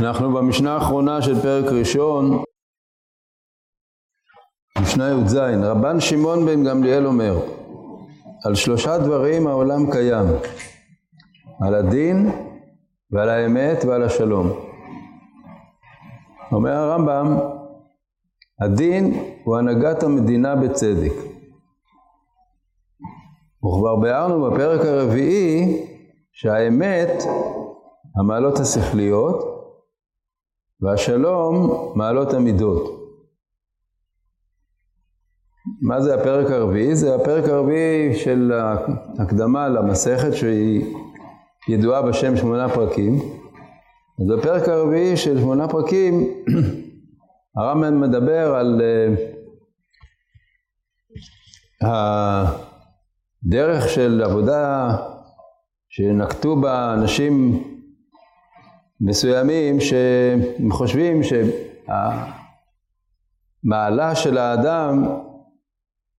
אנחנו במשנה האחרונה של פרק ראשון, משנה י"ז, רבן שמעון בן גמליאל אומר, על שלושה דברים העולם קיים, על הדין ועל האמת ועל השלום. אומר הרמב"ם, הדין הוא הנהגת המדינה בצדק. וכבר ביארנו בפרק הרביעי שהאמת, המעלות השכליות, והשלום מעלות המידות. מה זה הפרק הרביעי? זה הפרק הרביעי של ההקדמה למסכת שהיא ידועה בשם שמונה פרקים. אז בפרק הרביעי של שמונה פרקים הרמב"ם מדבר על uh, הדרך של עבודה שנקטו בה אנשים מסוימים שהם חושבים שהמעלה של האדם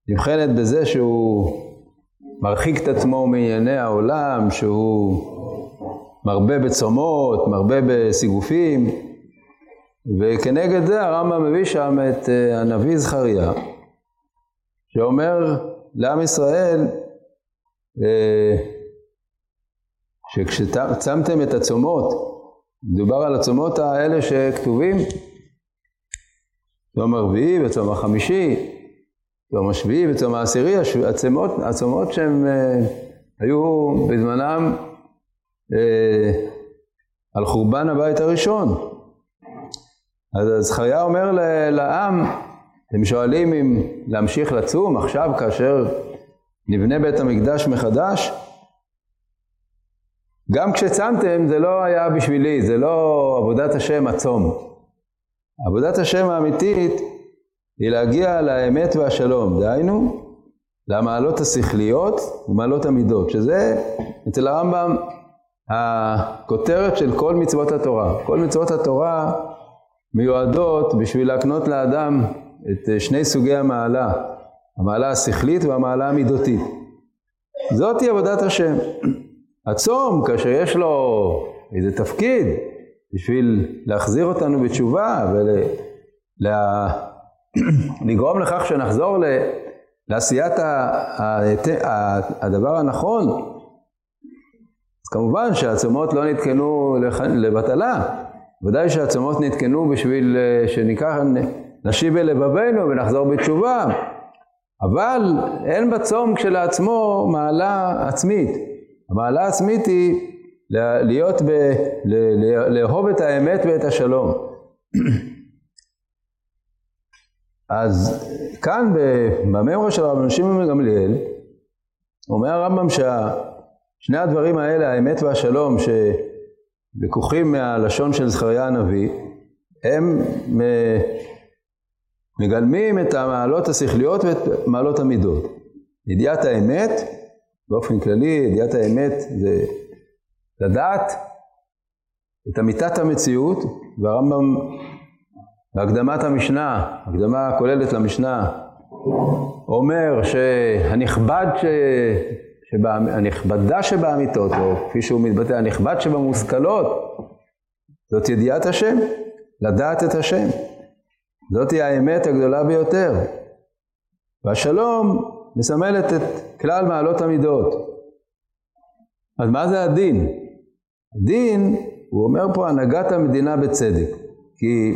נבחנת בזה שהוא מרחיק את עצמו מענייני העולם, שהוא מרבה בצומות, מרבה בסיגופים, וכנגד זה הרמב"ם מביא שם את אה, הנביא זכריה, שאומר לעם ישראל, אה, שכשצמתם את הצומות, מדובר על הצומות האלה שכתובים, צום הרביעי וצום החמישי, צום השביעי וצום העשירי, הצומות, הצומות שהם אה, היו בזמנם אה, על חורבן הבית הראשון. אז זכריה אומר לעם, אתם שואלים אם להמשיך לצום עכשיו כאשר נבנה בית המקדש מחדש? גם כשצמתם זה לא היה בשבילי, זה לא עבודת השם הצום. עבודת השם האמיתית היא להגיע לאמת והשלום, דהיינו למעלות השכליות ומעלות המידות, שזה אצל הרמב"ם הכותרת של כל מצוות התורה. כל מצוות התורה מיועדות בשביל להקנות לאדם את שני סוגי המעלה, המעלה השכלית והמעלה המידותית. זאתי עבודת השם. הצום, כאשר יש לו איזה תפקיד בשביל להחזיר אותנו בתשובה ולגרום ול... לכך שנחזור ל... לעשיית ה... ה... הדבר הנכון, אז כמובן שהצומות לא נתקנו לבטלה, ודאי שהצומות נתקנו בשביל אה, שניקח, נשיב אל לבבינו ונחזור בתשובה, אבל אין בצום כשלעצמו מעלה עצמית. המעלה העצמית היא להיות, ב, לאהוב את האמת ואת השלום. אז כאן בממרה של רבי שמעון גמליאל, אומר הרמב"ם ששני הדברים האלה, האמת והשלום, שלקוחים מהלשון של זכריה הנביא, הם מגלמים את המעלות השכליות ואת מעלות המידות. ידיעת האמת באופן כללי, ידיעת האמת זה לדעת את אמיתת המציאות, והרמב"ם בהקדמת המשנה, הקדמה הכוללת למשנה, אומר שהנכבד ש... שבה... הנכבדה שבאמיתות, או כפי שהוא מתבטא, הנכבד שבמושכלות, זאת ידיעת השם, לדעת את השם. זאתי האמת הגדולה ביותר. והשלום מסמלת את כלל מעלות המידות. אז מה זה הדין? הדין, הוא אומר פה הנהגת המדינה בצדק. כי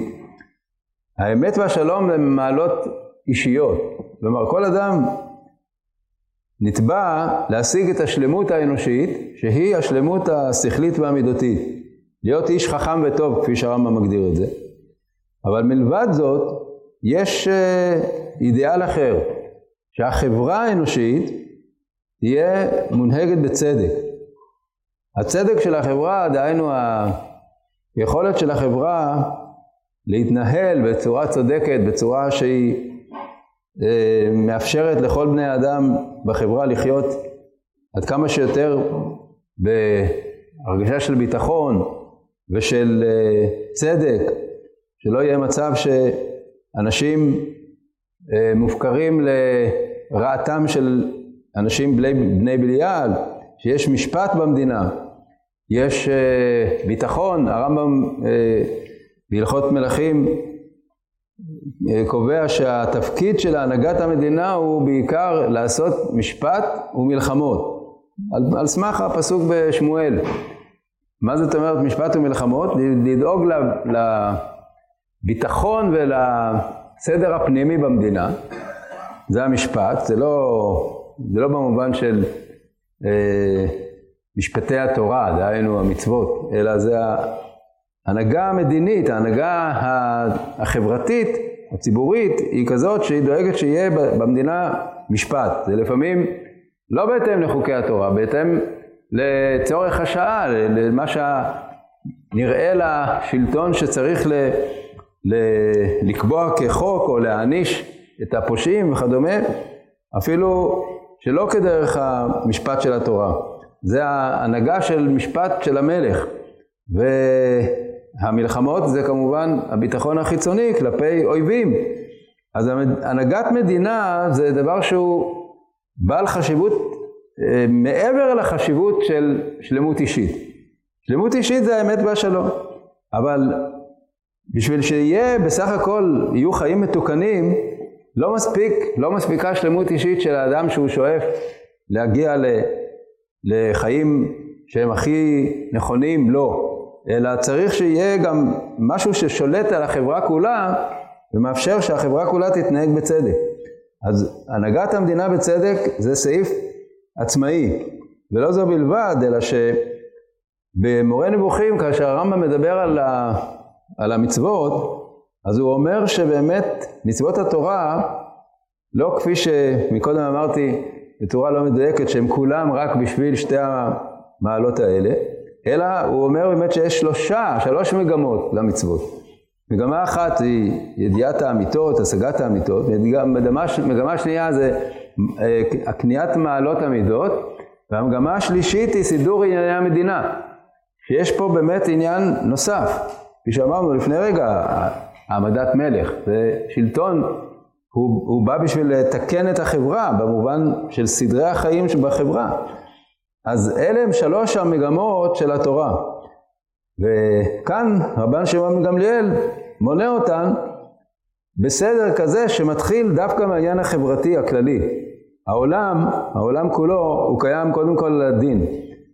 האמת והשלום הם מעלות אישיות. כלומר, כל אדם נתבע להשיג את השלמות האנושית, שהיא השלמות השכלית והמידותית. להיות איש חכם וטוב, כפי שהרמב"ם מגדיר את זה. אבל מלבד זאת, יש אה, אידיאל אחר, שהחברה האנושית תהיה מונהגת בצדק. הצדק של החברה, דהיינו היכולת של החברה להתנהל בצורה צודקת, בצורה שהיא אה, מאפשרת לכל בני האדם בחברה לחיות עד כמה שיותר בהרגשה של ביטחון ושל אה, צדק, שלא יהיה מצב שאנשים מופקרים לרעתם של אנשים בני, בני בליעל, שיש משפט במדינה, יש uh, ביטחון, הרמב"ם uh, בהלכות מלכים קובע שהתפקיד של הנהגת המדינה הוא בעיקר לעשות משפט ומלחמות, על, על סמך הפסוק בשמואל. מה זאת אומרת משפט ומלחמות? לדאוג לביטחון ולסדר הפנימי במדינה, זה המשפט, זה לא, זה לא במובן של אה, משפטי התורה, דהיינו המצוות, אלא זה ההנהגה המדינית, ההנהגה החברתית, הציבורית, היא כזאת שהיא דואגת שיהיה במדינה משפט. זה לפעמים לא בהתאם לחוקי התורה, בהתאם לצורך השעה, למה שנראה לשלטון שצריך ל, לקבוע כחוק או להעניש את הפושעים וכדומה, אפילו שלא כדרך המשפט של התורה. זה ההנהגה של משפט של המלך. והמלחמות זה כמובן הביטחון החיצוני כלפי אויבים. אז הנהגת מדינה זה דבר שהוא בעל חשיבות אה, מעבר לחשיבות של שלמות אישית. שלמות אישית זה האמת והשלום. אבל בשביל שיהיה בסך הכל, יהיו חיים מתוקנים, לא מספיק, לא מספיקה שלמות אישית של האדם שהוא שואף להגיע ל, לחיים שהם הכי נכונים, לא. אלא צריך שיהיה גם משהו ששולט על החברה כולה ומאפשר שהחברה כולה תתנהג בצדק. אז הנהגת המדינה בצדק זה סעיף עצמאי, ולא זו בלבד, אלא שבמורה נבוכים, כאשר הרמב"ם מדבר על, ה, על המצוות, אז הוא אומר שבאמת מצוות התורה, לא כפי שמקודם אמרתי, בתורה לא מדויקת, שהם כולם רק בשביל שתי המעלות האלה, אלא הוא אומר באמת שיש שלושה, שלוש מגמות למצוות. מגמה אחת היא ידיעת האמיתות, השגת האמיתות, מגמה, מגמה שנייה זה אה, הקניית מעלות המידות, והמגמה השלישית היא סידור ענייני המדינה, שיש פה באמת עניין נוסף. כפי שאמרנו לפני רגע, העמדת מלך, זה שלטון, הוא, הוא בא בשביל לתקן את החברה במובן של סדרי החיים שבחברה. אז אלה הם שלוש המגמות של התורה. וכאן רבן שמעון גמליאל מונה אותן בסדר כזה שמתחיל דווקא מהעניין החברתי הכללי. העולם, העולם כולו, הוא קיים קודם כל על הדין.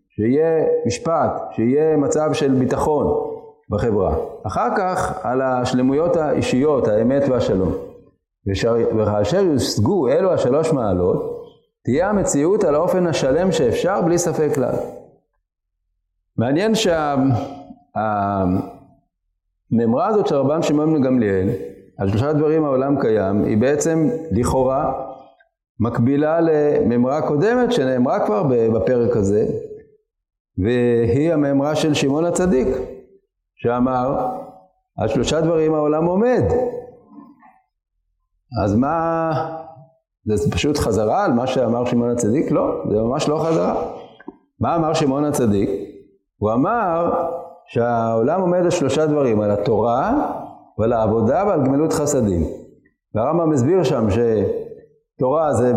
שיהיה משפט, שיהיה מצב של ביטחון בחברה. אחר כך על השלמויות האישיות, האמת והשלום. וכאשר יושגו אלו השלוש מעלות, תהיה המציאות על האופן השלם שאפשר בלי ספק כלל. מעניין שהממרה הזאת של רבן שמעון בן גמליאל, על שלושה דברים העולם קיים, היא בעצם לכאורה מקבילה לממרה קודמת שנאמרה כבר בפרק הזה, והיא הממרה של שמעון הצדיק, שאמר, על שלושה דברים העולם עומד. אז מה, זה פשוט חזרה על מה שאמר שמעון הצדיק? לא, זה ממש לא חזרה. מה אמר שמעון הצדיק? הוא אמר שהעולם עומד על שלושה דברים, על התורה ועל העבודה ועל גמילות חסדים. והרמב"ם מסביר שם שתורה זה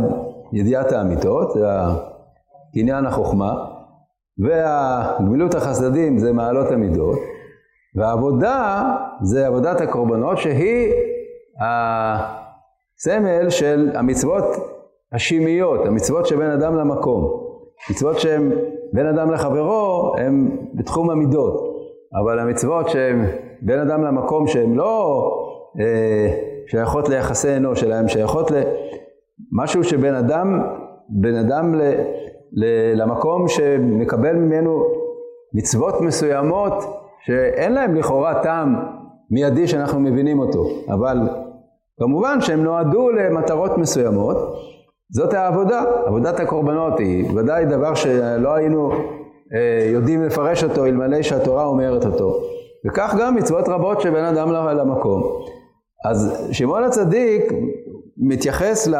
ידיעת האמיתות, זה עניין החוכמה, והגמילות החסדים זה מעלות המידות, והעבודה זה עבודת הקורבנות שהיא הסמל של המצוות השימיות, המצוות שבין אדם למקום. מצוות שהן בין אדם לחברו הן בתחום המידות, אבל המצוות שהן בין אדם למקום שהן לא אה, שייכות ליחסי אנוש, אלא הן שייכות למשהו שבין אדם, בין אדם ל, ל, למקום שמקבל ממנו מצוות מסוימות שאין להם לכאורה טעם מיידי שאנחנו מבינים אותו, אבל כמובן שהם נועדו למטרות מסוימות, זאת העבודה, עבודת הקורבנות היא ודאי דבר שלא היינו אה, יודעים לפרש אותו אלמלא שהתורה אומרת אותו. וכך גם מצוות רבות שבין אדם למקום. אז שמעון הצדיק מתייחס, ל,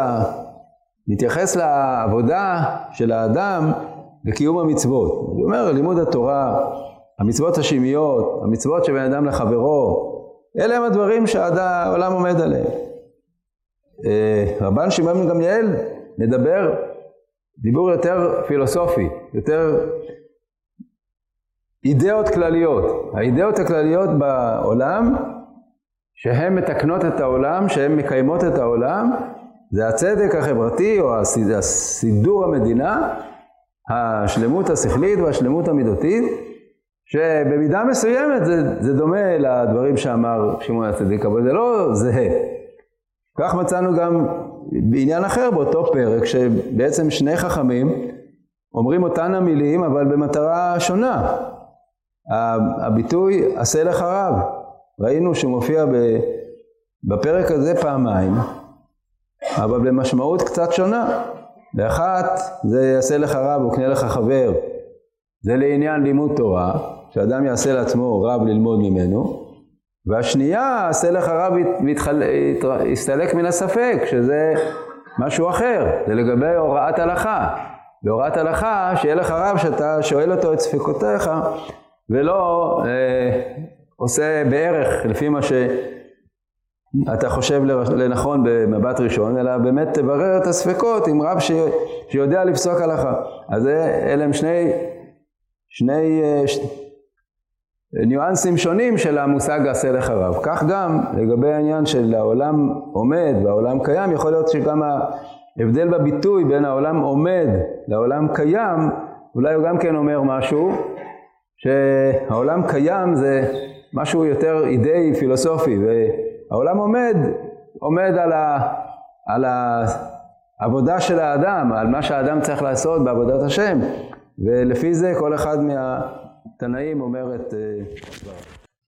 מתייחס לעבודה של האדם לקיום המצוות. הוא אומר, לימוד התורה, המצוות השמיות, המצוות שבין אדם לחברו, אלה הם הדברים שהעולם עומד עליהם. אה, רבן שמעון גמליאל מדבר דיבור יותר פילוסופי, יותר אידאות כלליות. האידאות הכלליות בעולם, שהן מתקנות את העולם, שהן מקיימות את העולם, זה הצדק החברתי או הסידור המדינה, השלמות השכלית והשלמות המידותית, שבמידה מסוימת זה, זה דומה לדברים שאמר שמעון הצדיק, אבל זה לא זהה. כך מצאנו גם בעניין אחר באותו פרק, שבעצם שני חכמים אומרים אותן המילים, אבל במטרה שונה. הביטוי עשה לך רב, ראינו שהוא מופיע בפרק הזה פעמיים, אבל במשמעות קצת שונה. באחת זה יעשה לך רב וקנה לך חבר, זה לעניין לימוד תורה, שאדם יעשה לעצמו רב ללמוד ממנו, והשנייה, עשה לך רב ויסתלק מן הספק, שזה משהו אחר, זה לגבי הוראת הלכה. בהוראת הלכה, שיהיה לך רב שאתה שואל אותו את ספקותיך, ולא אה, עושה בערך לפי מה שאתה חושב לנכון במבט ראשון, אלא באמת תברר את הספקות עם רב ש... שיודע לפסוק הלכה. אז אלה הם שני, שני אה, ש... ניואנסים שונים של המושג עשה לך רב. כך גם לגבי העניין של העולם עומד והעולם קיים, יכול להיות שגם ההבדל בביטוי בין העולם עומד לעולם קיים, אולי הוא גם כן אומר משהו, שהעולם קיים זה משהו יותר אידאי פילוסופי, והעולם עומד, עומד על, ה, על העבודה של האדם, על מה שהאדם צריך לעשות בעבודת השם, ולפי זה כל אחד מה... תנאים אומר את...